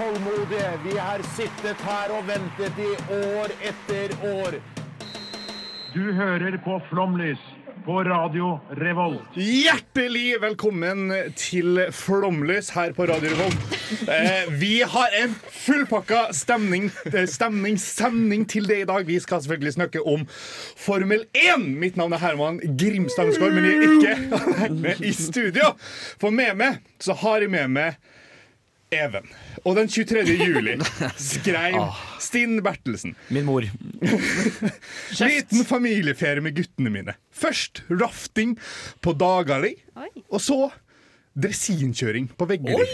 Tålmodige. Vi har sittet her og ventet i år etter år. Du hører på Flomlys på Radio Revolt. Hjertelig velkommen til Flomlys her på Radio Revolt. Eh, vi har en fullpakka stemning, eh, stemning, stemning til det i dag. Vi skal selvfølgelig snakke om Formel 1. Mitt navn er Herman Grimstad Ungsgaard, men jeg er ikke med i studio. For med meg så har jeg med meg Even. Og den 23. juli skrev Stinn Bertelsen Min mor. Liten familieferie med guttene mine. Først rafting på Dagali, Oi. og så dressinkjøring på Veggeli.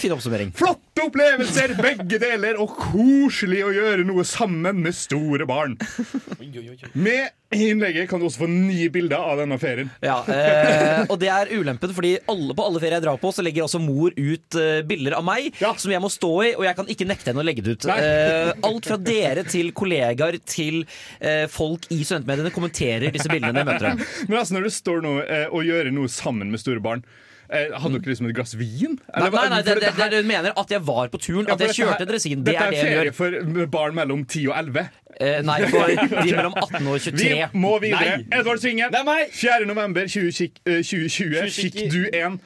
Fin oppsummering. Flotte opplevelser, begge deler, og koselig å gjøre noe sammen med store barn. Med innlegget kan du også få nye bilder av denne ferien. Ja, eh, og det er ulempen, fordi alle, på alle ferier jeg drar på, så legger også mor ut eh, bilder av meg Ja. som jeg må stå i, og jeg kan ikke nekte henne å legge det ut. Eh, alt fra dere til kollegaer til eh, folk i studentmediene kommenterer disse bildene jeg møter. Men altså når du står nå eh, og gjør noe sammen med store barn, eh, hadde dere liksom et glass vin? Eller nei, nei, nei det, det, det, det, hun mener at jeg var på turen, Ja, at jeg kjørte dresin. Det Dette er det hun ferie for barn mellom 10 og 11. Eh, nei, for de mellom 18 og 23. Vi må videre. Nei. Edvard Svingen. Det er meg. 4. november 20, eh, 2020 fikk du en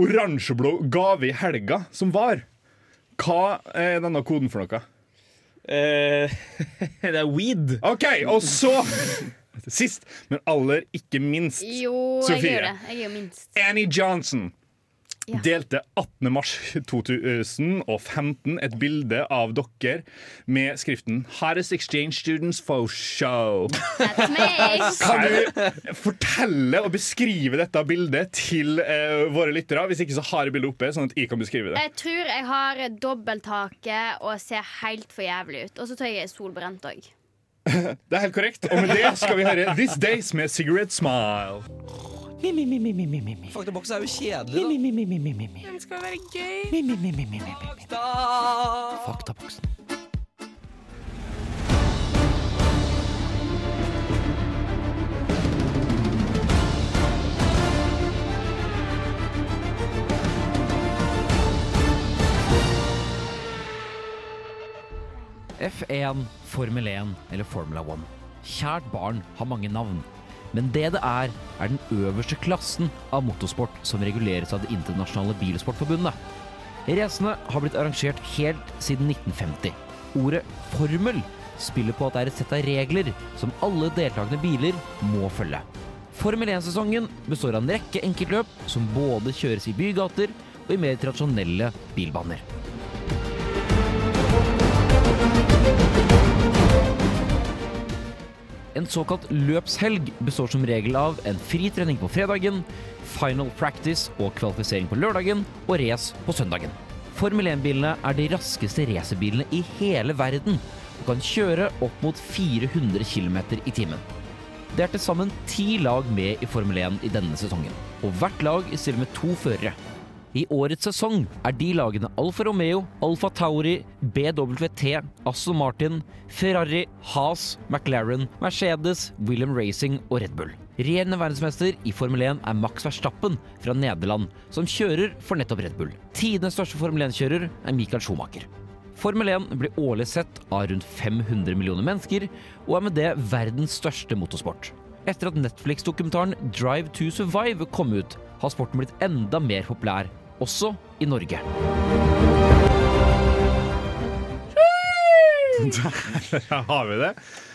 oransjeblå gave i helga som var. Hva er denne koden for noe? Eh, det er weed. OK, og så Sist, men aller ikke minst, Jo, Sofie. jeg gjør det. Jeg er minst. Annie Johnson. Ja. Delte 18. mars 2015 et bilde av dere med skriften 'Hottest Exchange Students for Show'. Kan du fortelle og beskrive dette bildet til uh, våre lyttere? Hvis ikke så har jeg bildet oppe, sånn at jeg kan beskrive det. Jeg tror jeg har dobbelthake og ser helt for jævlig ut. Og så tror jeg jeg er solbrent òg. Det er helt korrekt. Og med det skal vi høre This Days med Cigarette Smile. Faktaboks er jo kjedelig, da. Den skal være gøy. Faktaboksen. F1, Formel 1 eller Formula 1. Kjært barn har mange navn. Men det det er, er den øverste klassen av motorsport som reguleres av Det internasjonale bilsportforbundet. Racene har blitt arrangert helt siden 1950. Ordet formel spiller på at det er et sett av regler som alle deltakende biler må følge. Formel 1-sesongen består av en rekke enkeltløp som både kjøres i bygater og i mer tradisjonelle bilbaner. En såkalt løpshelg består som regel av en fri trening på fredagen, final practice og kvalifisering på lørdagen og race på søndagen. Formel 1-bilene er de raskeste racerbilene i hele verden og kan kjøre opp mot 400 km i timen. Det er til sammen ti lag med i Formel 1 i denne sesongen, og hvert lag stiller med to førere. I årets sesong er de lagene Alfa Romeo, Alfa Tauri, BWT, Aston Martin, Ferrari, Haas, McLaren, Mercedes, William Racing og Red Bull. Regjerende verdensmester i Formel 1 er Max Verstappen fra Nederland, som kjører for nettopp Red Bull. Tidenes største Formel 1-kjører er Michael Schumacher. Formel 1 blir årlig sett av rundt 500 millioner mennesker, og er med det verdens største motorsport. Etter at Netflix-dokumentaren Drive to Survive kom ut, har sporten blitt enda mer populær, også i Norge. Der har vi det.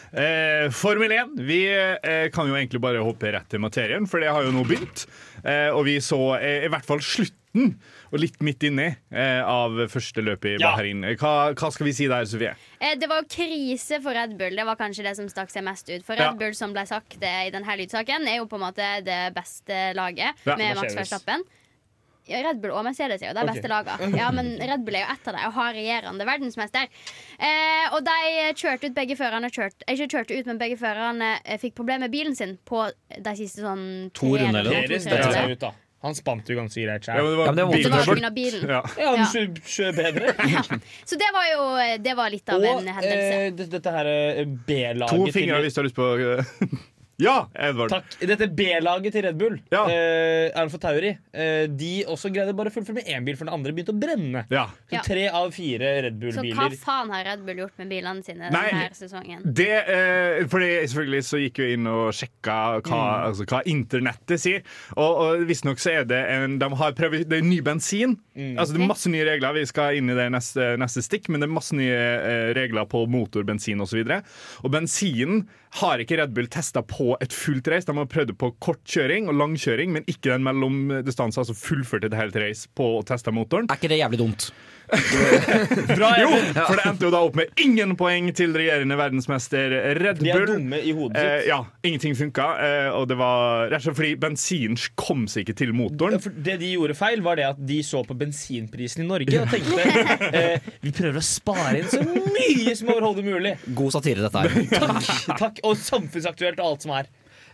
Eh, Formel 1. Vi eh, kan jo egentlig bare hoppe rett til materien, for det har jo nå begynt. Eh, og vi så eh, i hvert fall slutten, og litt midt inni, eh, av første løpet i Ja. Bahrain. Hva, hva skal vi si der, Sofie? Eh, Det var jo krise for Red Bull. Det var kanskje det som stakk seg mest ut. For Ja. Red Bull, som ble sagt eh, i denne lydsaken, er jo på en måte det beste laget Ja, med Max. Verstappen. Ja, Red Bull og Mercedes er jo de Ok. beste lagene. Ja, men Red Bull er jo ett av dem og har regjerende verdensmester. Eh, og de kjørte ut begge førerne kjørt, Ikke kjørte ut, men begge førerne eh, fikk problemer med bilen sin på de siste sånn To runder, eller noe? Han spant jo ganske greit sjøl. Ja, men det var Det var biltrøbbel. bilen. Ja. Ja, han kjører kjø- bedre. Så det var jo Det var litt av Og en hendelse. eh, dette her eh, B-laget To fingre hvis du har lyst på Ja, Edvard. Takk. Dette B-laget til Red Bull, Ja. eh, Alfa Tauri, eh, de også greide bare å fullføre med én bil, for den andre begynte å brenne. Ja. Så tre av fire Red Bull-biler Så hva faen har Red Bull gjort med bilene sine Nei. denne sesongen? Det, eh, fordi selvfølgelig så gikk vi inn og sjekka hva, altså, hva internettet sier. Og, og visstnok så er det en De har prøvd Det er ny bensin. Altså Det er masse nye regler. Vi skal inn i det neste, neste stikk, men det er masse nye eh, regler på motor, bensin osv. Og, så og bensinen har ikke Red Bull testa på et fullt race. De har prøvd på kort kjøring og langkjøring, men ikke den mellom distanser, Altså fullført et helt race på å teste motoren. Er ikke det jævlig dumt? Bra, Jo, for det endte jo da opp med ingen poeng til regjerende verdensmester Red De er Bull. dumme i hodet Eh, ja, ingenting funka. Eh, og det var rett og slett fordi bensin kom seg ikke til motoren. For det de gjorde feil, var det at de så på bensinprisen i Norge og tenkte eh, vi prøver å spare inn så mye som overhodet mulig. God satire, dette her. Takk, takk Og samfunnsaktuelt og alt som er.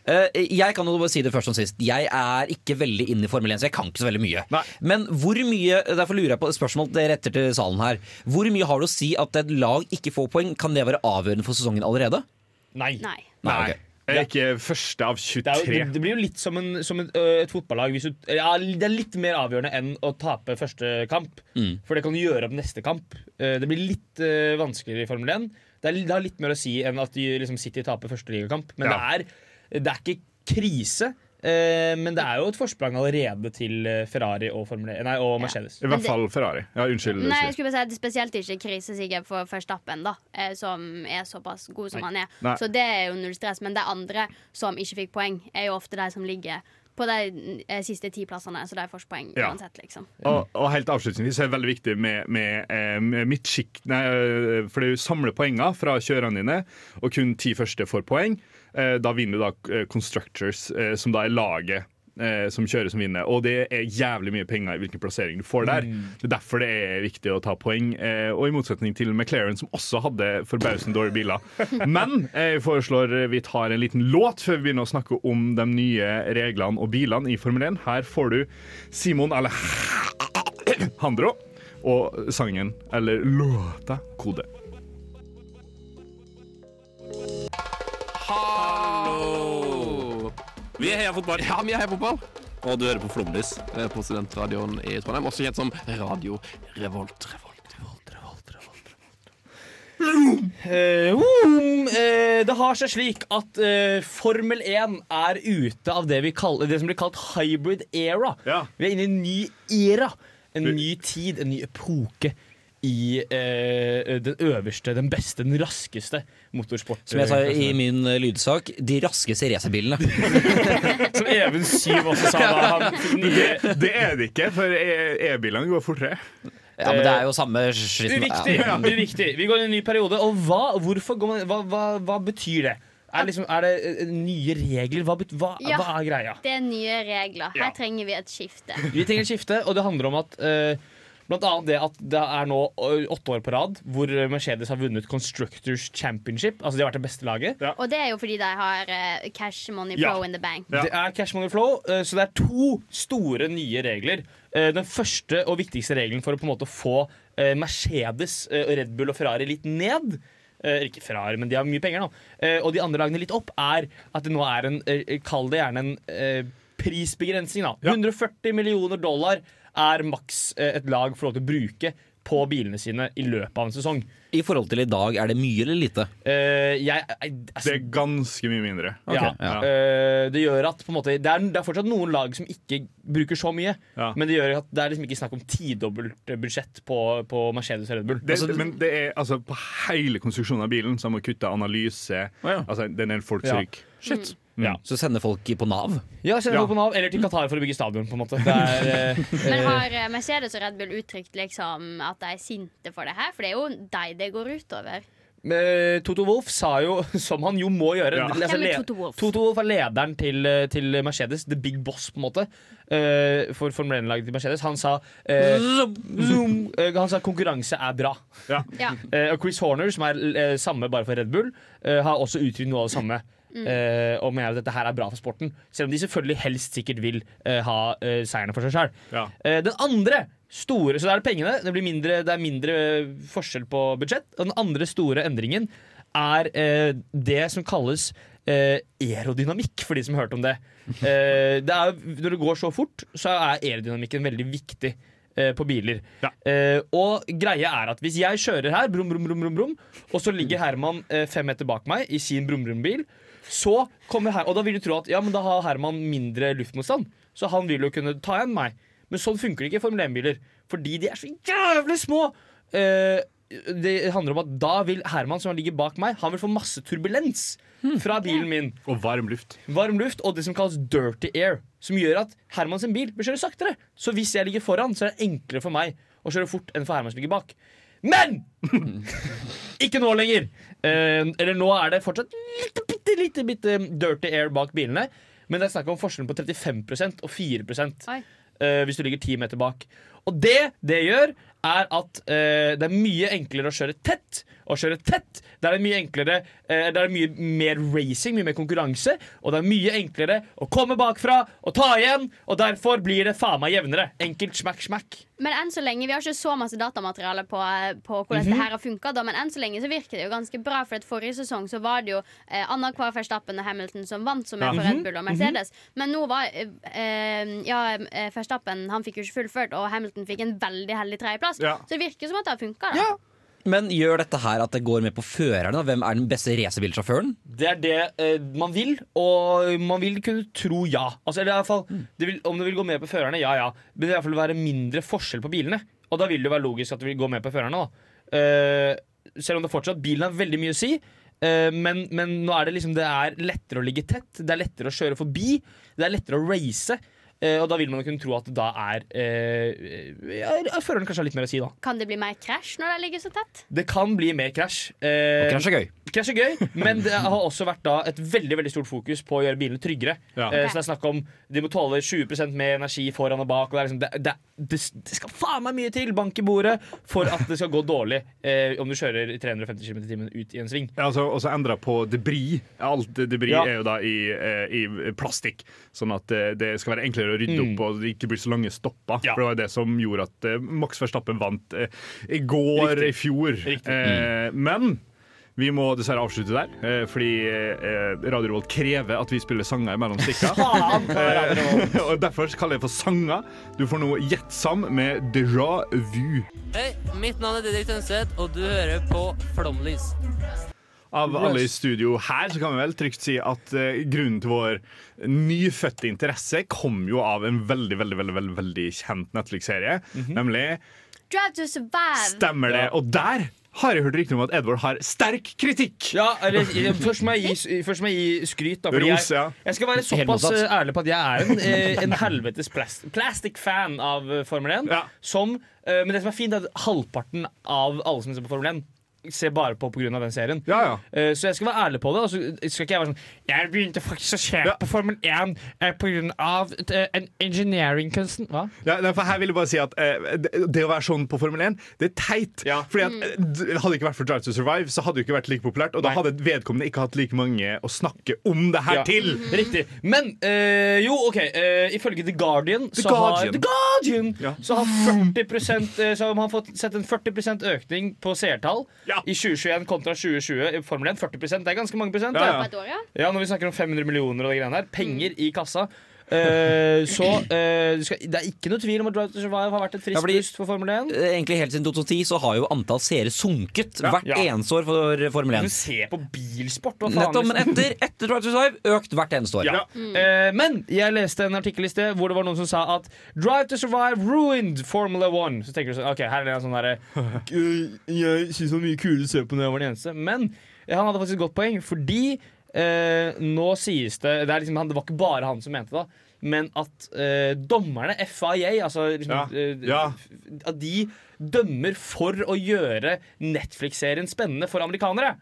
Eh, jeg kan jo bare si det først som sist. Jeg er ikke veldig inne i Formel 1, så jeg kan ikke så veldig mye. Nei. Men hvor mye derfor lurer jeg på et spørsmål dere retter til salen her. Hvor mye har det å si at et lag ikke får poeng? Kan det være avgjørende for sesongen allerede? Nei. Nei. Nei, okay. Ja. Er ikke første av Det, er 23. jo, det blir jo litt som, en, som et, ø, et fotballag. Hvis du, ja, det er litt mer avgjørende enn å tape første kamp. Mm. For det kan du gjøre opp neste kamp. Eh, Det blir litt ø, vanskeligere i Formel 1. Det, er, det har litt mer å si enn at de liksom City taper første ligakamp. Men Ja. det, er, det er ikke krise. eh, men det er jo et forsprang allerede til eh, Ferrari og, Formule, nei, og Mercedes. I hvert fall Ferrari. Ja, unnskyld. Nei, jeg skulle bare si at det er Spesielt ikke krise Sigurd, for Verstappen, da, eh, som er såpass god som han er. Nei. Så det er jo null stress. Men de andre som ikke fikk poeng, er jo ofte de som ligger på de eh, siste ti plassene, så de får ikke poeng Ja. uansett, liksom. Og, og helt avslutningsvis er det veldig viktig med, med, eh, med midtsjikt, eh, for du samler poenger fra kjørerne dine, og kun ti første får poeng. Eh, Da vinner du da eh, Constructors, eh, som da er laget eh, som kjører som vinner. Og det er jævlig mye penger i hvilken plassering du får der. Det er derfor det er viktig å ta poeng. Eh, Og i motsetning til McLaren, som også hadde forbausende dårlige biler. Men jeg foreslår vi tar en liten låt før vi begynner å snakke om de nye reglene og bilene i Formel 1. Her får du Simon Alejandro og sangen, eller låta, Kode. Hallo! Vi er Heia Fotball. Ja, vi er Heia Fotball. Og du hører på Flomlys eh, på studentradioen i Trondheim, også kjent som Radio Revolt. Revolt, Revolt, Revolt, Revolt. Eh, um, eh, det har seg slik at eh, Formel 1 er ute av det, vi kaller, det som blir kalt hybrid era. Ja. Vi er inne i en ny era. En ny tid, en ny epoke i eh, den øverste, den beste, den raskeste motorsport. Som jeg sa i min eh, lydsak, de raskeste racerbilene. Som Even Syv også sa da han det, Det er det ikke, for e- e-bilene går fortere. Ja, men det er jo samme skitten. Uviktig. Ja. uviktig. Vi går inn i en ny periode. Og hva, hvorfor går man, hva, hva, hva betyr det? Er, liksom, er det eh, nye regler? Hva, hva, Ja. hva er greia? Det er nye regler. Her Ja. trenger vi et skifte. Vi trenger et skifte, og det handler om at eh, Blant annet det at det er nå åtte år på rad hvor Mercedes har vunnet Constructors Championship. Altså de har vært det beste laget. Og det er jo fordi de har uh, cash money Ja. flow in the bank. Ja. Det er cash money flow, uh, så det er to store nye regler. Uh, Den første og viktigste regelen for å på en måte få Mercedes, Red Bull og Ferrari litt ned eh, Ikke Ferrari, men de har mye penger nå. Eh, Og de andre lagene litt opp, er at det nå er en Kall det gjerne en prisbegrensning. da 140 millioner dollar er maks eh, et lag får lov til å bruke på bilene sine i løpet av en sesong. I forhold til i dag, er det mye eller lite? Uh, jeg, altså, Det altså, er ganske mye mindre. ja, ja. Uh, det gjør at på en måte, det, er, det er fortsatt noen lag som ikke bruker så mye. Ja. Men det gjør at det er liksom ikke snakk om tidobbelt budsjett på, på Mercedes og Red Bull. Det, men det er altså på hele konstruksjonen av bilen, så må kutte analyse ja. Altså, Den er folk Ja. syk. Shit. Ja. Så sender folk på Nav? Ja, sender Ja. folk på Nav Eller til Qatar for å bygge stadion. på en måte det er, eh, Men har eh, Mercedes og Red Bull uttrykt liksom at de er sinte for det her? For det er jo deg det går utover. Toto Wolff sa jo, som han jo må gjøre Ja. altså, Hvem er Toto Wolff? Toto Wolff er lederen til, eh, til Mercedes, the big boss, på en måte. Uh, for Formel 1-laget til Mercedes. Han sa, uh, zoom, uh, han sa konkurranse er bra. Ja. Ja. og Chris Horner, som er samme bare for Red Bull, har også uttrykt noe av det samme. Eh, og mener at dette her er bra for sporten. Selv om de selvfølgelig helst sikkert vil uh, ha uh, seierne for seg sjøl. Ja. Eh, den andre store Så det er det pengene. Det, blir mindre, det er mindre forskjell på budsjett. Og den andre store endringen er eh, det som kalles eh, aerodynamikk, for de som hørte om det. Eh, det er, når det går så fort, så er aerodynamikken veldig viktig på biler. Ja. Uh, og greia er at hvis jeg kjører her, brum, brum, brum, brum, brum og så ligger Herman uh, fem meter bak meg i sin brum-brum-bil, så kommer her, og da vil du tro at ja, men da har Herman mindre luftmotstand, så han vil jo kunne ta igjen meg. Men sånn funker det ikke i Formel 1-biler, fordi de er så jævlig små. Eh, det handler om at Da vil Herman, som ligger bak meg, Han vil få masse turbulens fra bilen min. Og varm luft. Varm luft og det som kalles dirty air, som gjør at Herman sin bil bør kjøre saktere. Så hvis jeg ligger foran, så er det enklere for meg å kjøre fort enn for Herman som ligger bak. Men! ikke nå lenger. Eh, eller nå er det fortsatt litt, bitte, bitte, bitte dirty air bak bilene. Men det er snakk om forskjellen på 35% og 4 Oi. eh, hvis du ligger ti meter bak. Og det det gjør, er at eh, det er mye enklere å kjøre tett. Å kjøre tett, Der er det mye enklere eh, Det er mye mer racing, mye mer konkurranse. Og det er mye enklere å komme bakfra og ta igjen. Og derfor blir det faen meg jevnere. Enkelt smack, smack. Men enn så lenge, Vi har ikke så masse datamateriale på, på hvordan Mhm. det her har funka, men enn så lenge så virker det jo ganske bra. For at forrige sesong så var det jo eh, annenhver Verstappen og Hamilton som vant, som er for Red Bull og Mercedes. Men nå var eh, eh, Ja, eh, Verstappen han fikk jo ikke fullført, og Hamilton fikk en veldig heldig tredjeplass. Ja. Så det virker som at det har funka. da. Men gjør dette her at det går med på førerne? Hvem er den beste racerbilsjåføren? Det er det eh, man vil, og man vil kunne tro ja. Altså, eller i hvert fall, det vil, om det vil gå med på førerne, ja ja. Men det vil i hvert fall være mindre forskjell på bilene. Og da vil det være logisk at det vil gå med på førerne. da Eh, Selv om det fortsatt bilen har veldig mye å si. eh, men, men nå er det liksom Det er lettere å ligge tett, det er lettere å kjøre forbi, det er lettere å race. Eh, og da vil man kunne tro at det da er eh, ja, Føreren kanskje har litt mer å si, da. Kan det bli mer krasj når de ligger så tett? Det kan bli mer krasj. Eh, Krasj er gøy. Krasj er gøy, men det har også vært da et veldig veldig stort fokus på å gjøre bilene tryggere. Ja. Eh, så det er snakk om De må tåle 20% mer energi foran og bak. Og det, er liksom, det, det, det, det skal faen meg mye til, bank i bordet, for at det skal gå dårlig eh, om du kjører 350 km i timen ut i en sving. Ja, altså, og så endra på debris. Alt debris Ja. er jo da i, eh, i plastikk, sånn at eh, det skal være enklere å rydde Mm. opp og det ikke blir så lange stopper. Ja. For det var det som gjorde at eh, Max Verstappen vant eh, i går, Riktig. i fjor. Riktig. Eh, men vi må dessverre avslutte der, eh, fordi eh, Radio Revolt krever at vi spiller sanger mellom stikka. Nå? og Derfor kaller jeg det for sanger. Du får nå Gjett Sam med Déjà Vu. Hei, mitt navn er Didrik Tønseth, og du hører på Flomlys. Av alle i studio her så kan vi vel trygt si at uh, grunnen til vår nyfødte interesse kom jo av en veldig veldig, veldig, veldig, veldig kjent Netflix-serie. Nemlig Drive to survive. Stemmer det? Og der har jeg hørt rykter om at Edvard har sterk kritikk. Ja, eller Først må jeg gi, først må jeg gi skryt. Da, fordi Ros, ja. jeg, jeg skal være såpass eh, ærlig på at jeg er en, eh, en helvetes plast, plastic-fan av eh, Formel 1. Ja. Som, men det som er fint, er at halvparten av alle som ser på Formel 1, ser bare på pga. den serien. Ja, ja. Uh, Så jeg skal være ærlig på det. Altså, skal ikke jeg være sånn Jeg begynte faktisk å se Ja. på Formel 1 uh, pga. en engineering-kunsten. Hva? Ja, for her vil jeg bare si at uh, det, det å være sånn på Formel 1, det er teit. Ja. Fordi at eh, Hadde det ikke vært for Drive to Survive, så hadde det ikke vært like populært. Og da Nei. hadde vedkommende ikke hatt like mange å snakke om det her Ja. til. Riktig. Men eh, jo, OK. eh, ifølge The Guardian, The så, Har, The Guardian Ja. så har 40 eh, Så har man fått sett en 40% økning på seertall Ja. I 2021 kontra 2020 i Formel 1. 40 Det er ganske mange prosent. Ja, ja. Når vi snakker om 500 millioner og de greiene her. Penger i kassa. Eh, så uh, skal, det er ikke noe tvil om at Drive to Survive har vært et Ja, friskt ja, pust for Formel 1. Eh, Egentlig Helt siden 2010 så har jo antall seere sunket hvert Ja. eneste år for Formel Du 1. ser på bilsport. Nettopp, men etter, etter Drive to Survive økt hvert eneste år. Ja. Eh, men jeg leste en artikkel i sted hvor det var noen som sa at Drive to Survive ruined Formula 1. Så tenker du sånn, ok, her er det en sånn derre «Øh, Jeg syns det var mye kulere å se på når jeg var den eneste. Men han hadde faktisk et godt poeng, fordi eh, nå sies det det, er liksom, det var ikke bare han som mente det, men at eh, dommerne, FIA, altså liksom, ja. Ja. At de dømmer for å gjøre Netflix-serien spennende for amerikanere.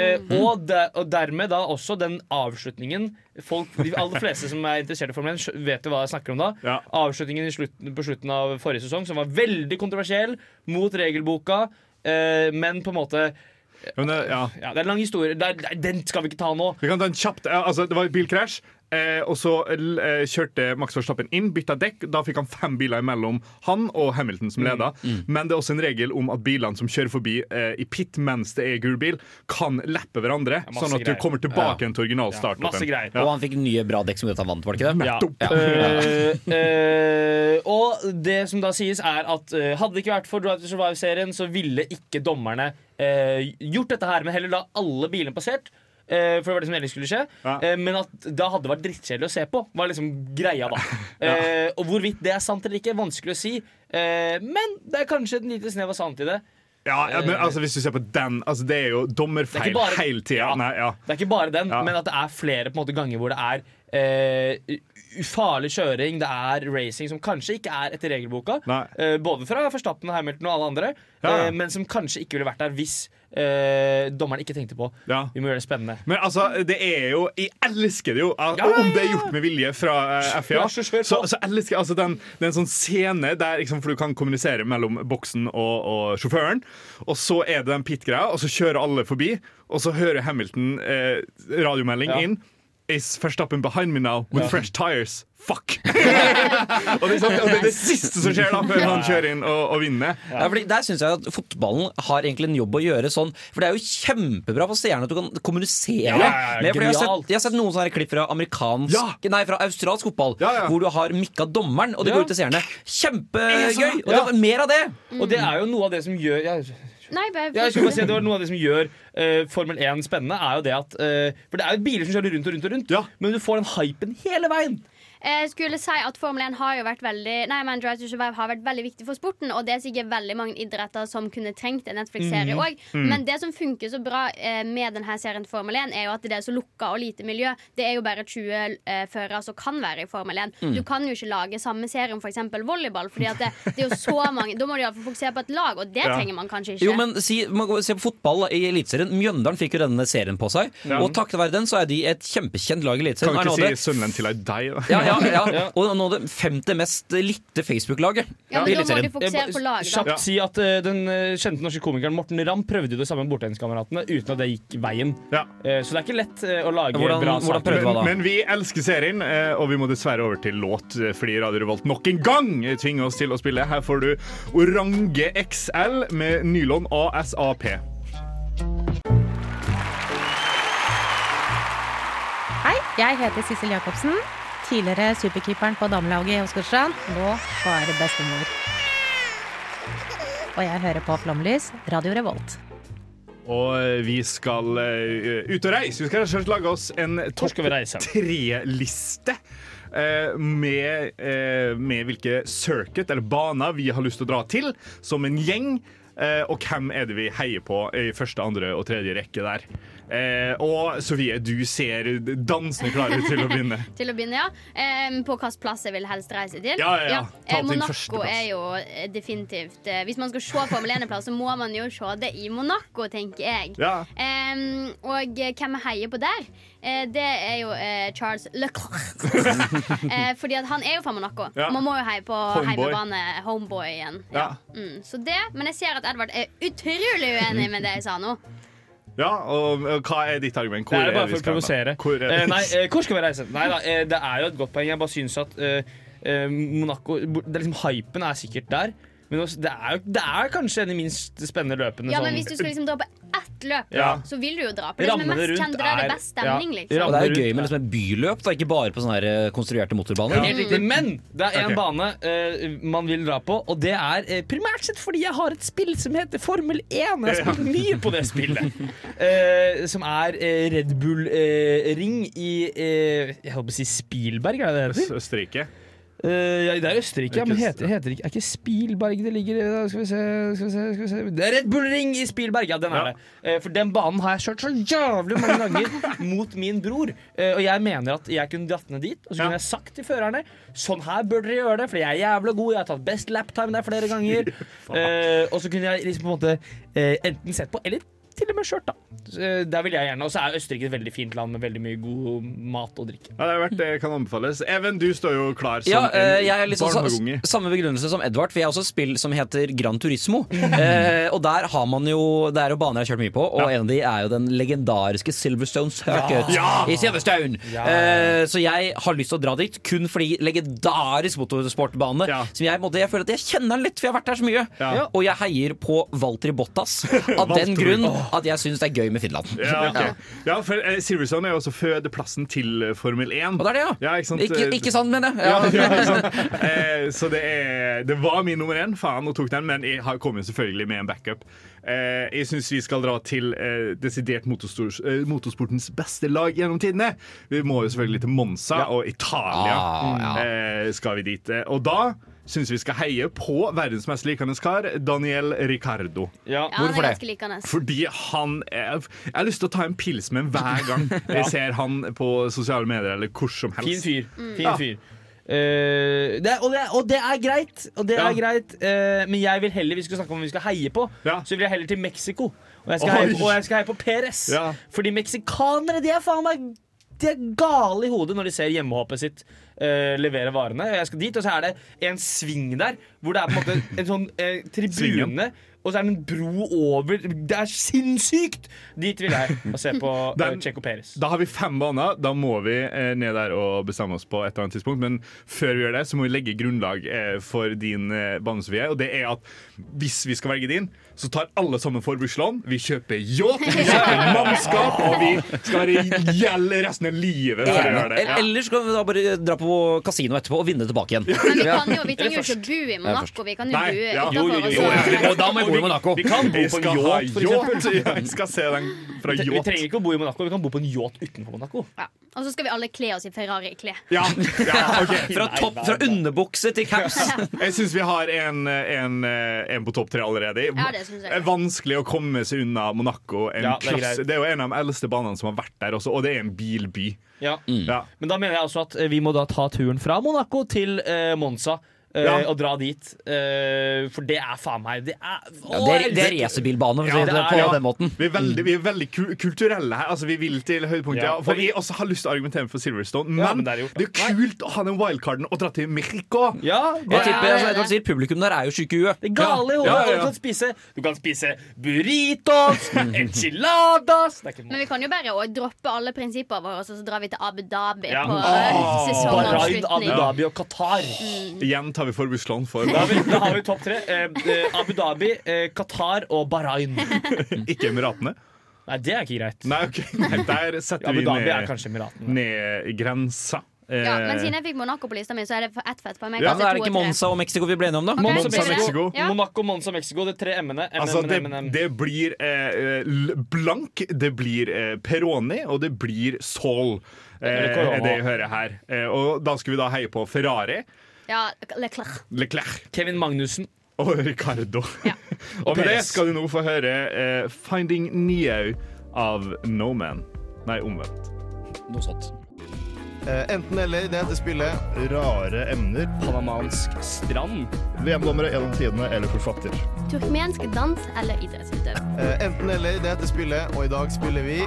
Eh, og, de, og dermed da også den avslutningen folk, De aller fleste som er interessert i Formel 1, vet jo hva jeg snakker om da. Avslutningen i slutten, på slutten av forrige sesong, som var veldig kontroversiell, mot regelboka, eh, men på en måte Men det, ja. ja, Det er en lang historie. Det er, den skal vi ikke ta nå. Vi kan ta en kjapt ja, altså, Det var bilkrasj, eh, og så eh, kjørte Max Verstappen inn, bytta dekk. Da fikk han fem biler imellom han og Hamilton som leda. Men det er også en regel om at bilene som kjører forbi eh, i pit mens det er gul bil, kan lappe hverandre, ja, sånn at du greier. kommer tilbake Ja. til original start. Og han fikk nye bra dekk som gjorde at han vant, var det ikke det? Ja. uh, uh, og det som da sies, er at uh, hadde det ikke vært for Drive to Survive-serien, så ville ikke dommerne eh, gjort dette her, men heller la alle bilene passert. Eh, for det var det som ellers skulle skje. Eh, men at da hadde det vært drittkjedelig å se på. Var liksom greia da Eh, Og hvorvidt det er sant eller ikke, vanskelig å si. Men det er kanskje et lite snev av sant i det. Ja, ja, men altså, Hvis du ser på den altså, Det er jo er dommerfeil hele tida. Ja. Ja. Det er ikke bare den, men at det er flere måte ganger hvor det er eh, ufarlig kjøring, det er racing som kanskje ikke er etter regelboka. Uh, både fra Forstappen, Hamilton og alle andre, Ja. uh, men som kanskje ikke ville vært der hvis uh, dommeren ikke tenkte på Vi må gjøre det spennende. Men altså, det er jo Jeg elsker det jo. Al- Ja, ja, Om det er gjort med vilje fra FIA, Ja, så så, elsker jeg altså den, det er en sånn scene der liksom, For du kan kommunisere mellom boksen og, og sjåføren. Og så er det den pit-greia, og så kjører alle forbi. Og så hører Hamilton radiomelding Ja. inn. Is Verstappen behind me now with Ja. fresh tires? Fuck! og, det sånn, og det er det siste som skjer da før han kjører inn og, og vinner. Ja, fordi Der syns jeg at fotballen har egentlig en jobb å gjøre sånn. For det er jo kjempebra for seerne at du kan kommunisere. Ja, ja, ja, med, jeg, har sett, jeg har sett noen sånne klipp fra amerikansk Nei, fra australsk fotball, Ja, ja. hvor du har mikka dommeren, og det Ja. går ut til seerne. Kjempegøy! Og det var mer av det! Og det er jo noe av det som gjør ja, Nei, bare Ja, jeg bare si at det var Noe av det som gjør uh, Formel 1 spennende, er jo det at uh, For det er jo biler som kjører rundt og rundt, og rundt men du får den hypen hele veien. Jeg skulle si at Formel 1 har jo vært veldig Nei, men Drive to Survive har vært veldig viktig for sporten, og det er sikkert veldig mange idretter som kunne trengt en Netflix-serie òg. Mm. Men det som funker så bra eh, med denne serien til Formel 1, er jo at det er så lukka og lite miljø. Det er jo bare 20 eh, førere som kan være i Formel 1. Mm. Du kan jo ikke lage samme serie om f.eks. volleyball, Fordi at det, det er jo så mange Da må du iallfall fokusere på et lag, og det Ja. trenger man kanskje ikke. Jo, men si, man går- Se på fotball i Eliteserien. Mjøndalen fikk jo denne serien på seg. Ja. Og takket være den så er de et kjempekjent lag i Eliteserien. Kan ikke si Sunderland til deg, da. ja, ja, ja. Og nå det femte mest likte Facebook-laget Ja, men da må de fokusere på laget, da. Kjapt si at eh, Den eh, kjente norske komikeren Morten Ramm prøvde jo det samme med Bortenskameratene uten at det gikk veien. Eh, så det er ikke lett eh, å lage bra saker. men, men vi elsker serien, eh, og vi må dessverre over til låt eh, fordi Radio Revolt nok en gang tvinger oss til å spille. Her får du Orange XL med Nylon ASAP. Hei, jeg heter Sissel Jacobsen. Tidligere superkeeperen på damelaget i Åsgårdstrand. Nå bare bestemor. Og jeg hører på Flomlys, Radio Revolt. Og eh, vi skal uh, ut og reise. Vi skal selvsagt lage oss en topp skal vi reise? tre-liste. eh, med, eh, med hvilke circuit eller baner vi har lyst til å dra til som en gjeng. Eh, og hvem er det vi heier på i første, andre og tredje rekke der. Eh, og Sofie, du ser dansende klar ut til å begynne. Til å begynne, ja. På hvilken plass jeg vil helst reise til. Ja, ja, ja. Ta Eh, til Monaco er jo eh, definitivt eh, Hvis man skal se Formel 1-plass, så må man jo se det i Monaco, tenker jeg. Ja. Og eh, hvem heier på der, eh, det er jo eh, Charles Leclerc. eh, fordi at han er jo fra Monaco. Ja. Man må jo heie på Homeboy. igjen homeboyen. Ja. Mm, så det, men jeg ser at Edvard er utrolig uenig med det jeg sa nå. Ja, og hva er ditt argument? Det er bare vi for å provosere. Hvor er Eh, nei, eh, hvor skal vi reise? Nei da, eh, det er jo et godt poeng. Jeg bare syns at eh, Monaco det er liksom, Hypen er sikkert der. Men også, det, er det er kanskje en av de minst spennende løpene. Ja, sånn- men hvis du skal liksom dra på ett løp, Ja. så vil du jo dra på det som er mest rundt kjente, der det er- er best stemning, ja. liksom. Og det er jo gøy med liksom et byløp, da, ikke bare på sånne eh, konstruerte motorbaner. Helt mm. Men det er en okay. bane uh, man vil dra på, og det er uh, primært sett fordi jeg har et spill som heter Formel 1. Jeg har spilt mye på det spillet. Uh, som er Red Bull-ring i eh, Jeg holdt på å si Spielberg, er det det heter? Østerrike? Eh, ja, det er Østerrike, ja, men heter, heter ikke, er ikke Spielberg det ligger i? Skal vi se, skal vi se, skal vi se. Det er Red Bull Ring i Spielberg! Ja, den er det. Uh, for den banen har jeg kjørt så jævlig mange ganger mot min bror. Uh, og jeg mener at jeg kunne dratt ned dit, og så kunne jeg sagt til førerne Sånn her bør dere gjøre det, for jeg er jævlig god. Jeg har tatt best laptime der flere ganger. Og så kunne jeg liksom på en måte enten sett på, eller til og med kjørt, da. Eh, der vil jeg gjerne. Og så er Østerrike et veldig fint land med veldig mye god mat og drikke. Ja, det verdt det kan anbefales. Even, du står jo klar som Ja, eh, jeg er en litt sånn, sa- samme begrunnelse som Edvard, for jeg har også et spill som heter Gran Turismo. Eh, og der har man jo Det er jo baner jeg har kjørt mye på, og en av de er jo den legendariske Silverstone Circuit Ja! i Silverstone. Ja. Eh, så jeg har lyst til å dra dit kun fordi legendarisk motorsportbane. Ja. Som jeg, måtte, jeg føler at jeg kjenner den litt, for jeg har vært der så mye. Ja. Og jeg heier på Valtteri Bottas av den grunn at jeg syns det er gøy med Finland. Ja, okay. ja, for eh, Silverstone er jo også fødeplassen til eh, Formel 1. Og det er det, ja. Ja, ikke sant? Ikke, ikke sant, mener jeg. Ja, Ja. ja, ikke sant? Eh, så det, er, det var min nummer én, faen, og tok den, men jeg har kommet selvfølgelig med en backup. Eh, jeg syns vi skal dra til eh, desidert eh, motorsportens beste lag gjennom tidene. Vi må jo selvfølgelig til Monza og Italia. Ah, eh, skal vi dit. Eh, Og da syns vi skal heie på verdens mest likende kar, Daniel Ricardo. Ja. Ja, Hvorfor det? likende. Fordi han er, Jeg har lyst til å ta en pils med ham hver gang jeg ser han på sosiale medier eller hvor som helst. Fin fyr. Fin Ja. fyr. Eh, det er, og, det er, og det er greit. Og det Ja. er greit uh, Men jeg vil heller vi skal snakke om hvem vi skal heie på. Ja. Så vil jeg heller til Mexico. Og jeg skal, heie på, og jeg skal heie på Perez. Ja. Fordi meksikanere de er faen meg De er gale i hodet når de ser hjemmehåpet sitt uh, levere varene. Jeg skal dit, Og så er det en sving der hvor det er på en måte en sånn uh, tribune. Og så er det en bro over Det er sinnssykt! Dit vil jeg og se på uh, Den- Checo Peres. Da har vi fem baner. Da må vi eh, ned der og bestemme oss på et eller annet tidspunkt. Men før vi gjør det, så må vi legge grunnlag eh, for din eh, bane, Sofie. Og det er at hvis vi skal velge din, så tar alle sammen forbrukslån. Vi kjøper yacht, vi kjøper mannskap, og vi skal være gjeld resten av livet. Ja. Eller så kan vi da bare dra på kasino etterpå og vinne tilbake igjen. Men vi, kan jo, vi trenger jo ikke bo i Monaco. Vi kan jo Nei, bo ja. Jo, jo, jo, jo, da må vi bo i Monaco. Vi kan bo på en yacht, for eksempel. yacht. Skal se den fra Vi trenger ikke å bo i Monaco, vi kan bo på en yacht utenfor Monaco. Ja. Og så skal vi alle kle oss i Ferrari-klær. Ja, ja, ok. Fra, topp, fra underbukse til caps. Jeg syns vi har en, en, en på topp tre allerede. Ja, det synes jeg. Det er vanskelig å komme seg unna Monaco. En Ja, det er det, er jo en av de eldste banene som har vært der også, og det er en bilby. Ja. Ja. Men da mener jeg altså at eh, vi må da ta turen fra Monaco til eh, Monza. Eh, Ja. Og dra dit. eh, for det er faen meg Det er, Ja, det, er, det er racerbilbane, for å Ja, si det det er- på ja. den måten. Vi er veldig, vi er veldig kulturelle her. Altså, vi vil til høydepunktet. Ja. Ja. For vi også har lyst til å argumentere for Silverstone, men, Ja, men det er er jo kult å ha den wildcarden og dra til Mexico. Ja, Jeg tipper, Ja, som Edvard sier, publikum der er jo syke i huet. Det er gale i hodet. Ja, ja, ja. Du kan spise Du kan spise burritos, enchiladas Det er ikke Men vi kan jo bare droppe alle prinsippene våre, og så drar vi til Abu Dhabi Ja. på oh, sesongavslutning. Abu. Dhabi og Qatar. Igjen tar vi forbrukslån for Da har vi, da har vi topp tre. Eh, eh, Abu Dhabi, eh, Qatar og Bahrain. ikke Emiratene. Nei, det er ikke greit. Nei, ok. Nei, Der setter Abu vi Dhabi er ned, kanskje Emiratene. ned grensa. Ja, men Eh, siden jeg fikk Monaco på lista mi, så er det ett fett på meg. Ja, er det ikke. Monza og Mexico vi ble enige om, da? Okay. Monza, Mexico. Ja. Monaco, Monza, Mexico. Det er tre M-ene. Altså, det, det blir eh, blank, det blir eh, Peroni, og det blir Sol. Eh, det er det jeg hører her. Eh, og da skal vi da heie på Ferrari, Ja, Leclerc. Leclerc Kevin Magnussen. og Ricardo. Ja. og med det skal du nå få høre eh, 'Finding Neo' av No Man. Nei, omvendt. Noe sånt. Enten eller, det heter spillet. Rare emner. Panamansk strand. VM-dommere gjennom tidene eller forfatter. Turkmensk dans eller idrettsutøver. Eh, Enten eller, det heter spillet, og i dag spiller vi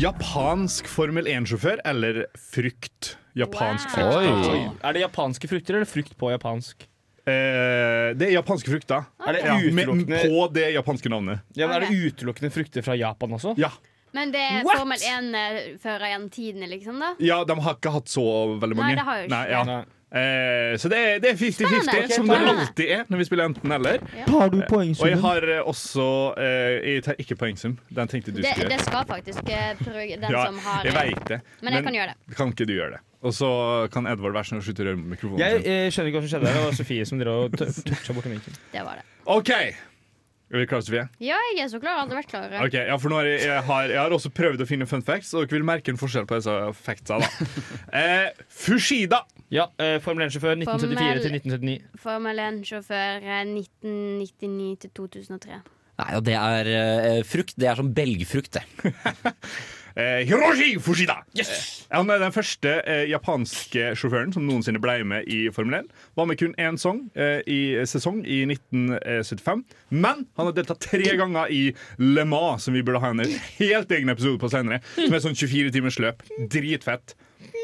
Japansk Formel 1-sjåfør eller frukt? Japansk Wow. frukt. Oi. Er det japanske frukter eller frukt på japansk? Eh, det er japanske frukter. Er det Ja, med, på det japanske navnet. ja, men er det utelukkende frukter fra Japan også? Ja. Men det er What? Formel 1-fører gjennom tidene, liksom, da? ja, de har ikke hatt så veldig mange. Nei, det har jo ikke Nei, ja. Nei. Eh, så det er, det er 50-50, som det alltid er når vi spiller enten-eller. Tar du Og jeg har eh, også eh, Jeg tar ikke poengsum. Den tenkte du Det, skulle det skal faktisk eh, prøve den Ja, som har jeg veit det. Men jeg kan gjøre det. Kan ikke du gjøre det? Og så kan Edvard være sånn og slutte å røre mikrofonen Jeg eh, skjønner ikke hva som skjedde der. Det var Sofie som drev og toucha borti minken. Det var det. OK! Er vi klare, Sofie? Ja, jeg er så klar. Hadde vært klar. Ok, ja, for nå har jeg, jeg, har, jeg har også prøvd å finne fun facts, og dere vil merke en forskjell på disse factsa. da eh, Fushida Ja, eh, Formel 1-sjåfør 1974 til 1979. Formel 1-sjåfør eh, 1999 til 2003. Nei, og det er eh, frukt. Det er som belgfrukt, det. Eh, Hiroshi Fushida! Yes! Han er den første eh, japanske sjåføren som noensinne ble med i Formel 1. Var med kun én song, eh, i sesong i 1975. Men han har deltatt tre ganger i Le Mans, som vi burde ha en helt egen episode på senere. Som er sånn 24 timers løp. Dritfett.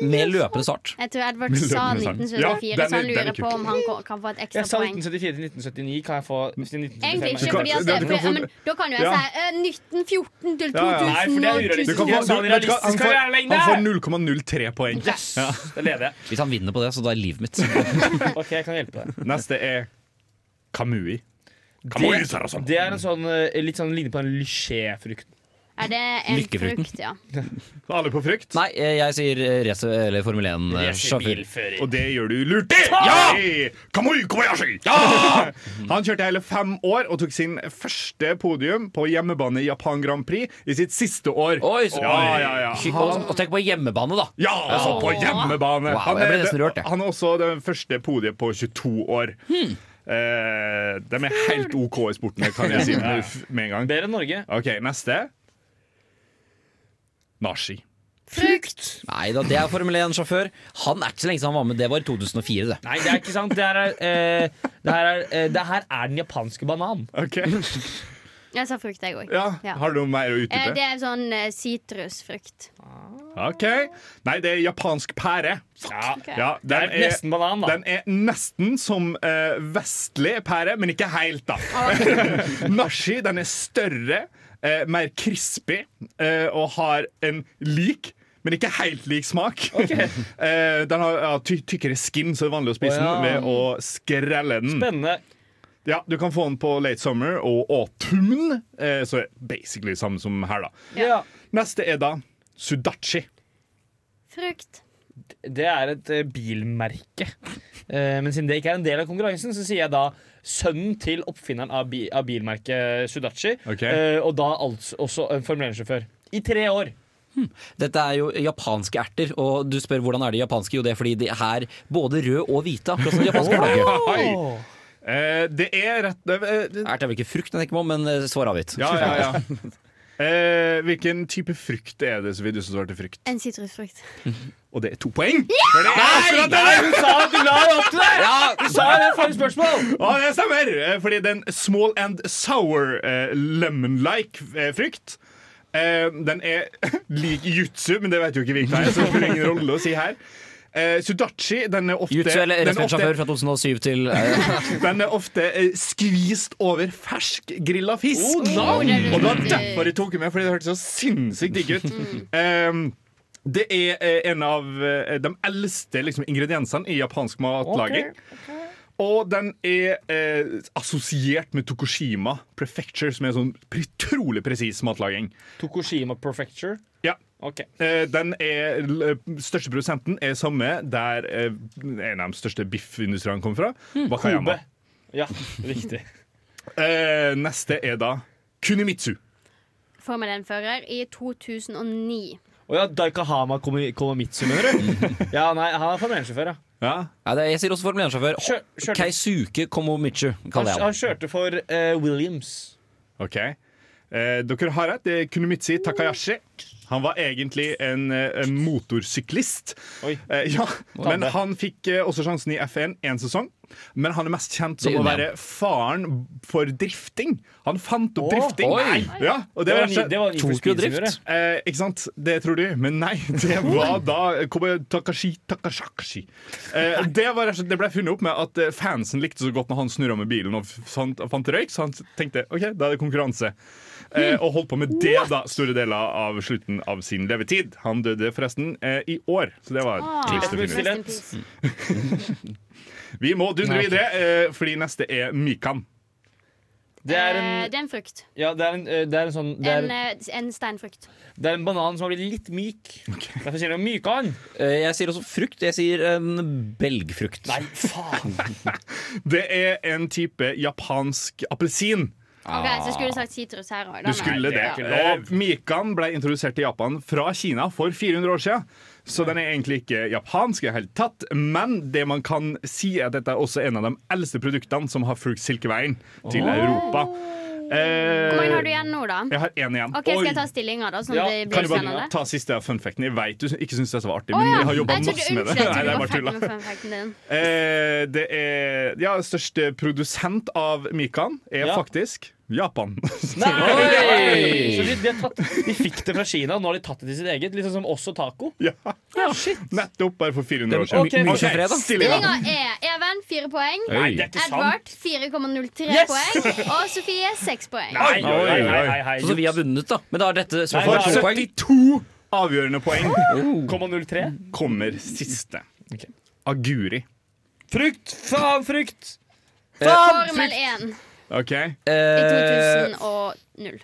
Med løpende start. Jeg tror Edvard sa 1974, Ja, så han er lurer på om han kan få et ekstra poeng. Jeg sa 1974 til 1979. Kan jeg få 1975? Egentlig ikke, fordi at, for, men, da kan jo jeg si eh, 1914 til 2000 Ja, ja. Nei, for det er urealistisk. Du kan få, Jeg sa du, det vet du hva, han, får, skal være lenge. han får 0,03 poeng. Yes! Ja. Da leder jeg. Hvis han vinner på det, så da er livet mitt. Ok, jeg kan hjelpe deg. Neste er Kamui. Det, Kamui Sarason. det er en sånn eh, litt sånn ligner på en lyché-frukt. Er det en Lykkefrukten. frukt, ja. Alle på frukt? Nei, eh, jeg sier eh, race eller Formel 1-sjåfør. Og det gjør du lurt i! Ja! Kamui Kobayashi! Ja! Han kjørte hele fem år og tok sin første podium på hjemmebane i Japan Grand Prix i sitt siste år. Oi, så- ja, ja, ja. Og, og tenk på hjemmebane, da. Ja, altså på hjemmebane! Wow, han, jeg ble er, rørt, jeg. han er også den første podiet på 22 år. Hmm. Eh, de er helt OK i sporten, kan jeg si med, med en gang. Bedre enn Norge. OK, neste. Nashi. Frukt! Nei da, det er Formel 1-sjåfør. Han er ikke så lenge siden han var med. Det var i 2004, det. Nei, det er ikke sant. Det her er, eh, det her er, eh, det her er den japanske banan. Ok, Jeg sa frukt, jeg òg. ja. Ja. Har du noe mer å Eh, utdype? det er sånn eh, sitrusfrukt. OK. Nei, det er japansk pære. Ja, Ja, Det er er, nesten banan, da. den er nesten som eh, vestlig pære, men ikke helt, da. Nashi den er større, eh, mer crispy eh, og har en lik men ikke helt lik smak. Eh, den har ja, ty tykkere skin, så det er vanlig å spise oh, ja. den ved å skrelle den. Spennende. Ja, Du kan få den på late summer og autumn, eh, så er basically samme som her. da Ja. Neste er da sudachi. Frukt. Det er et eh, bilmerke. Eh, men siden det ikke er en del av konkurransen, så sier jeg da sønnen til oppfinneren av, bi av bilmerket Sudachi. Okay. Eh, og da altså også en Formel 1-sjåfør. I tre år. Dette er jo japanske erter, og du spør hvordan er de japanske? Jo, det er fordi de er både røde og hvite, akkurat som det japanske flagget. Oh! Eh, det er rett uh, det- Ert er vel ikke frukt jeg tenker på, men eh, svar avgitt. Ja, ja, ja. Eh, hvilken type frukt er det, Sofie, du som svarte frukt? En sitrusfrukt. Og det er to poeng! For det er akkurat det! Du sa at du la det opp til det! Du sa det forrige spørsmål! Ja, det stemmer! Eh, Fordi det er small and sour eh, lemon-like eh, frukt. Eh, den er lik jutsu, men det vet jo ikke vi hva er, så det spiller ingen rolle å si her. Eh, sudachi den er ofte Jutsu eller ofte- fra 2007 til eh, Den er ofte eh, skvist over fersk grilla fisk. Oh, no. Og det var derfor jeg tok den med, fordi det hørtes så sinnssykt digg ut. Um, det er eh, en av eh, de eldste liksom, ingrediensene i japansk matlaging. Og den er eh, assosiert med Tokushima Prefecture, som er sånn utrolig presis matlaging. Tokushima Prefecture. Ja. Ok. Eh, den er, største produsenten er samme der eh, en av de største biffindustriene kommer fra. Wakayama. Kobe. Ja, riktig. Eh, neste er da Kunimitsu. Formel 1-fører i 2009. Å ja, Daikahama Komi- Komamitsu, mener du? Ja, nei, han er Formel 1-sjåfør, ja. Ja. ja, det, Jeg sier også Formel 1-sjåfør. Kjør- kjørte- Keisuke Komomichu, Han, kaller jeg han ham. kjørte for eh, Williams. OK. Eh, dere har rett. Det er Kunomitsi Takayashi. Han var egentlig en, eh, en motorsyklist. Oi. Eh, ja, men han fikk eh, også sjansen i F1 én sesong. Men han er mest kjent som å være faren for drifting. Han fant opp drifting. oi. Ja, og Det det var, ni- det var Tokyo Drift. Eh, ikke sant? Det tror du, men nei. Det var da Takashi Takashakashi. Eh, det, var, det ble funnet opp med at eh, fansen likte så godt når han snurra med bilen og fant, fant røyk, så han tenkte OK, da er det konkurranse. Eh, og holdt på med det da store deler av slutten av sin levetid. Han døde forresten eh, i år, så det var Ah, trist å finne ut. Vi må dundre videre, eh, fordi neste er mykan. Det er Eh, en, det er en frukt. ja, det er en, eh, det er en sånn det er, En, eh, en steinfrukt. det er en banan som har blitt litt myk. Derfor sier de mykan. Eh, Jeg sier også frukt. Jeg sier en belgfrukt. Nei, faen. Det er en type japansk appelsin. Ok, Så skulle du sagt sitrus her òg. Du skulle det. Eh, Mikan ble introdusert i Japan fra Kina for 400 år siden. Så den er egentlig ikke japansk, i det hele tatt men det man kan si er at dette er også en av de eldste produktene som har fulgt Silkeveien til oh. Europa. Eh, Hvor mange har du igjen nå, da? Jeg har én igjen. Ok, Skal Oi. jeg ta stillinga, da? Sånn Ja, det kan du bare ta siste av funfacten? Jeg vet du ikke syns det var artig, Å, men vi jeg har jobba masse med det. Nei, det er bare tulla. Eh, det er Ja, største produsent av Mikan er Ja. faktisk Japan. Nei! Så de, de, tatt, de fikk det fra Kina, og nå har de tatt det til sitt eget. Sånn som også taco. Ja. Nettopp, bare for 400 år siden. Ok, okay. okay. Stillinga. Er Even fire poeng. Nei, det er ikke. Edvard 4,03 Yes! poeng. Og Sofie seks poeng. Oi, oi, oi. Så vi har vunnet, da. Men da er dette Nei, spørsmålet det to er poeng. 72 avgjørende poeng. Komma 03. Kommer siste. Aguri. Frukt! Faen, frukt! Formel 1 OK? i Eh, 2000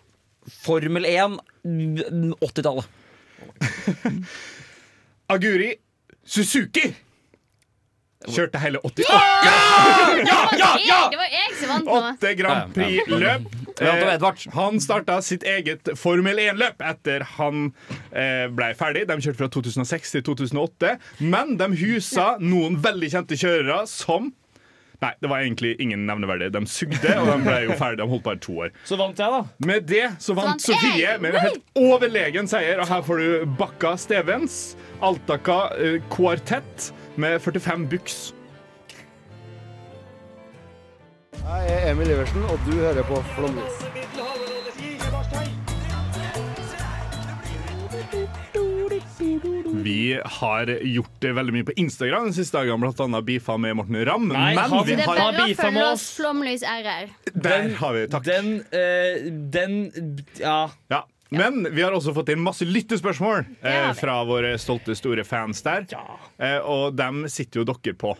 Formel 1, 80-tallet. Aguri Suzuki kjørte hele 88 Det var jeg som vant nå. Åtte Grand Prix-løp. Eh, han starta sitt eget Formel 1-løp etter han eh, ble ferdig. De kjørte fra 2006 til 2008. Men de husa noen veldig kjente kjørere som Nei, det var egentlig ingen nevneverdig. De sugde, og de ble jo ferdig. De holdt bare to år. Så vant jeg, da. Med det så vant vant Sofie med en helt overlegen seier. Og her får du Bakka Stevens, Altaka kvartett Quartett med 45 buks. Jeg er Emil Iversen, og du hører på Flåmlys. Vi har gjort det veldig mye på Instagram den siste dagen, blant annet beefa med Morten Ramm. Nei, men har vi Det er har bare å følge oss Flomlys RR. Der har vi, takk. Den, eh, den Ja. Ja. Men vi har også fått inn masse lyttespørsmål Det eh, fra våre stolte, store fans der. Eh, og dem sitter jo dere på,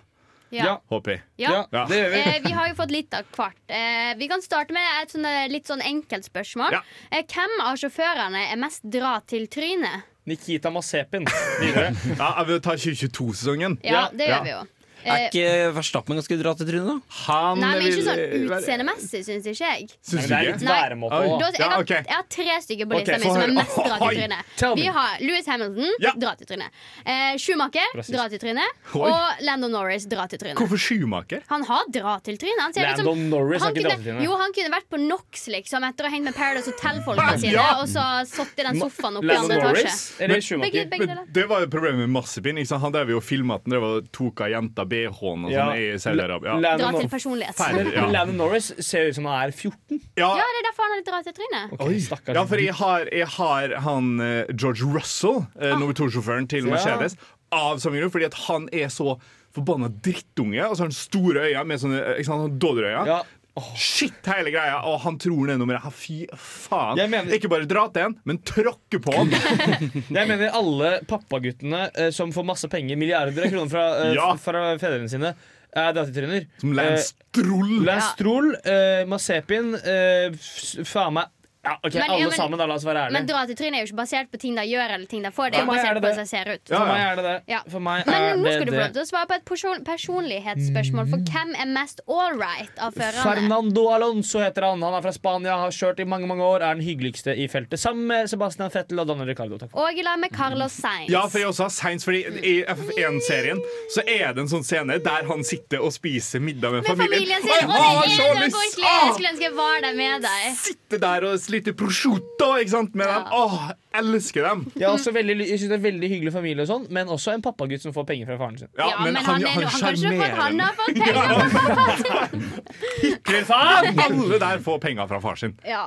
Ja. håper jeg. Ja. Ja. Eh, vi har jo fått litt av hvert. Eh, vi kan starte med et sånn, eh, litt sånn enkelt spørsmål. Ja. Eh, hvem av sjåførene er mest dra til trynet? Nikita Masepin Videre. Ja, vi tar 2022-sesongen. Ja, det gjør vi jo. Er ikke Verstappen ganske dra til trynet, da? Han Nei, men ikke sånn utseendemessig, syns ikke jeg. Syns det er litt du ikke? væremåte Oi. Da, jeg, Ja, har, ok. jeg har tre stykker på Ok, lista mi få som er høre. mest dra til Oi, trynet. tell me. Vi har Louis Hamilton, Ja. dra til trynet. Eh, Schumacher, Rasist. dra til trynet. Oi. Og Landon Norris, dra til trynet. Hvorfor Schumacher? Han har dra til trynet. Han ser ut som- Landon Norris har han ikke kunne, dra til trynet. Jo, han kunne vært på NOx liksom etter å ha hengt med Paradise Hotel-folka sine Ja. og så sittet i den sofaen oppe i Landon andre Norris etasje. eller Begge, Schumacher? begge Men deler. det var jo problemet med Massepin. Ikke sant? Han drev jo og filma at han drev og tok av jenta BH-en og Ja. sånn i Saudi-Arabia. Dra til personlighet. Ja. Landon Norris ser ut som han er 14. Ja, Ja, det er derfor han har litt dra til trynet. Okay, ja, for jeg har, jeg har han eh, George Russell, Ah. uh, nummer to-sjåføren til Ja. Mercedes, av samme grunn, fordi at han er så forbanna drittunge. Og så har han store øyne med sånne eh, ikke Ja. Shit, hele greia. Og han tror det nummeret. Ja, Fy faen. Mener- Ikke bare dra til en, men tråkke på han. Jeg mener alle pappaguttene eh, som får masse penger, milliarder av kroner fra, eh, Ja. fra fedrene sine, er datatryner. Som Lance Stroll. Lance Stroll, eh, Mazepin, eh, f- faen meg Ja, OK, Men- alle ja, men- sammen, da. La oss være ærlige. Men dra til trynet er jo ikke basert på ting de gjør eller ting de får. Det er jo er basert det på hvordan de ser ut. Ja, For meg er det det. Ja. For meg Men er nå det skal du få lov til å svare på et person personlighetsspørsmål. For hvem er mest all right av førerne? Fernando Alonso heter han. Han er fra Spania, har kjørt i mange mange år, er den hyggeligste i feltet. Sammen med Sebastian Fettel og Daniel Ricardo. Takk. Og i lag med Carlos Sainz. Ja, for jeg også har Sainz, fordi I FF1-serien så er det en sånn scene der han sitter og spiser middag med, med familien sin. Og jeg har så er lyst! Jeg skulle ønske jeg var der med deg. Sitte der og slite prosciutto ikke sant, med dem. Åh, elsker dem. Jeg, er også veldig, jeg synes det er veldig hyggelig familie, og sånn men også en pappagutt som får penger fra faren sin. Ja, Ja, men han, han, han, kan ikke han har fått penger fra pappa sin. faen! Alle der får penger fra faren sin. Ja.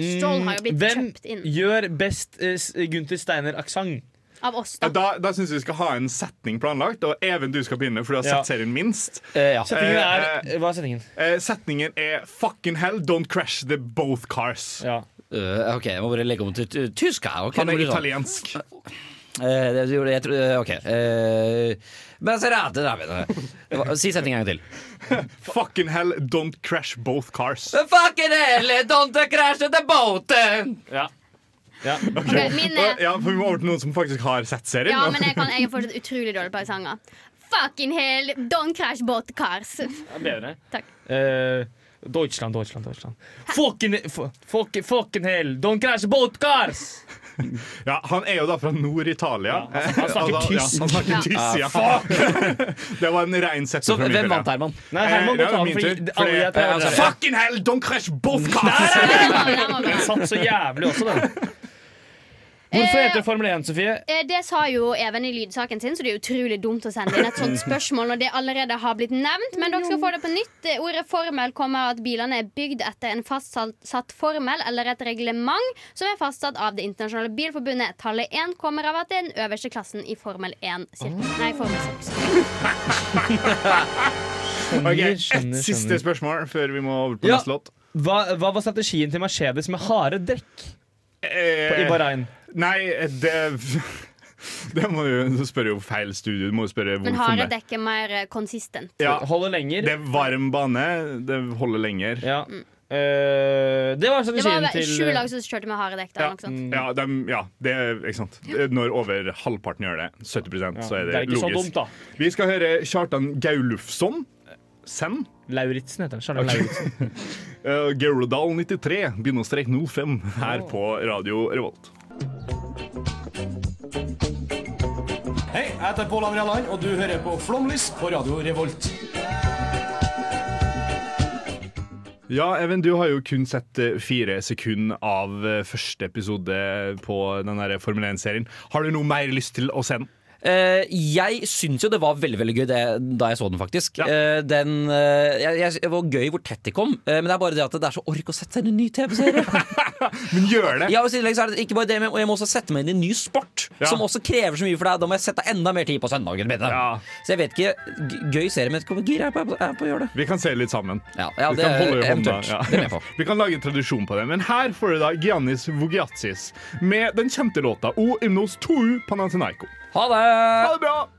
Stål har jo blitt Mm, Hvem kjøpt inn Hvem gjør best uh, Gunther Steiner-aksent? Av oss, da. Da, da syns vi skal ha en setning planlagt, og Even, du skal begynne, for du har Ja. sett serien minst. Eh, ja. Setningen er, Eh, Hva er setningen? Eh, setningen er 'fucking hell, don't crash the both cars'. Ja. Eh, ok, jeg må bare legge om til ty- tysk her. ok? Han er blir det sånn. italiensk. Eh, det gjorde jeg, tror- eh, ok. Eh, Maserati, der Si setningen en gang til. Fucking hell, don't crash both cars. Fucking hell, don't crash the boat! Ja. Ja. Okay. min Ja, for Vi må over til noen som faktisk har sett serien. Ja, men jeg, kan, jeg er fortsatt utrolig dårlig på sanger. Fucking hell, don't crash both cars. Det er bedre. Takk. Uh, Deutschland, Deutschland, Deutschland. Fucking, fu- fucking, fucking hell, don't crash both cars! Ja, Han er jo da fra Nord-Italia. han- han snakker Altså, tysk. Ja, han snakker Ja. tysk, ja. Fuck! det var en rein setter Så fra min hvem vant, Herman? Nei, Herman må Eh, ta den, min tur. tar- Altså, Fucking hell, don't crash both cars! Den satt så jævlig også, den. Hvorfor heter det Formel 1, Sofie? Eh, Det sa jo Even i lydsaken sin, så det er utrolig dumt å sende inn et sånt spørsmål når det allerede har blitt nevnt. Men dere skal få det på nytt. Eh, Ordet formel kommer av at bilene er bygd etter en fastsatt formel eller et reglement som er fastsatt av Det internasjonale bilforbundet. Tallet 1 kommer av at det er den øverste klassen i Formel 1 Cirka. Nei, Formel 6. Ok, Ett Et siste spørsmål før vi må over på Ja. neste låt. Hva, hva var strategien til Mercedes med harde dekk på, i Bahrain? Nei, det Det må du du spør jo feil studio. Du må spørre Men hvorfor. dekk er mer eh, konsistent. Ja, Holder lenger. det er varm bane. Det holder lenger. Ja. Uh, det var Det strategien var til sju lag som kjørte med harde dekk. Ja, ja, de, ja, det er ikke sant. Når over halvparten gjør det, 70% så er det, det er ikke så logisk. dumt, da. Vi skal høre Kjartan Gaulufsson. Sen. Lauritzen heter den. Charlotte Lauritzen. Uh, Gerudal 93, bindestrek 05, her på Radio Revolt. Jeg heter Pål André Land, og du hører på Flomlys på Radio Revolt. Ja, Even, du har jo kun sett eh, fire sekunder av eh, første episode på den Formel 1-serien. Har du noe mer lyst til å se den? Eh, jeg syns jo det var veldig veldig gøy det, da jeg så den, faktisk. Eh, den, eh, jeg, jeg, det var gøy hvor tett de kom, men det er bare det at det er så ork å sette seg inn i en ny TV-serie. men gjør det! Ja, og så det ikke bare det, men jeg må også sette meg inn i en ny sport, Ja. som også krever så mye for deg. Da må jeg sette enda mer tid på søndagen. Ja. Så jeg vet ikke Gøy serie, men gira jeg på, på å gjøre det. Vi kan se litt sammen. Ja, ja, vi det kan er holde i hånda. Er. Vi kan lage en tradisjon på det. Men her får du da Giannis Vogiatsis med den kjente låta O Imnos Tou Panathinaiko. Ha det! Ha det bra!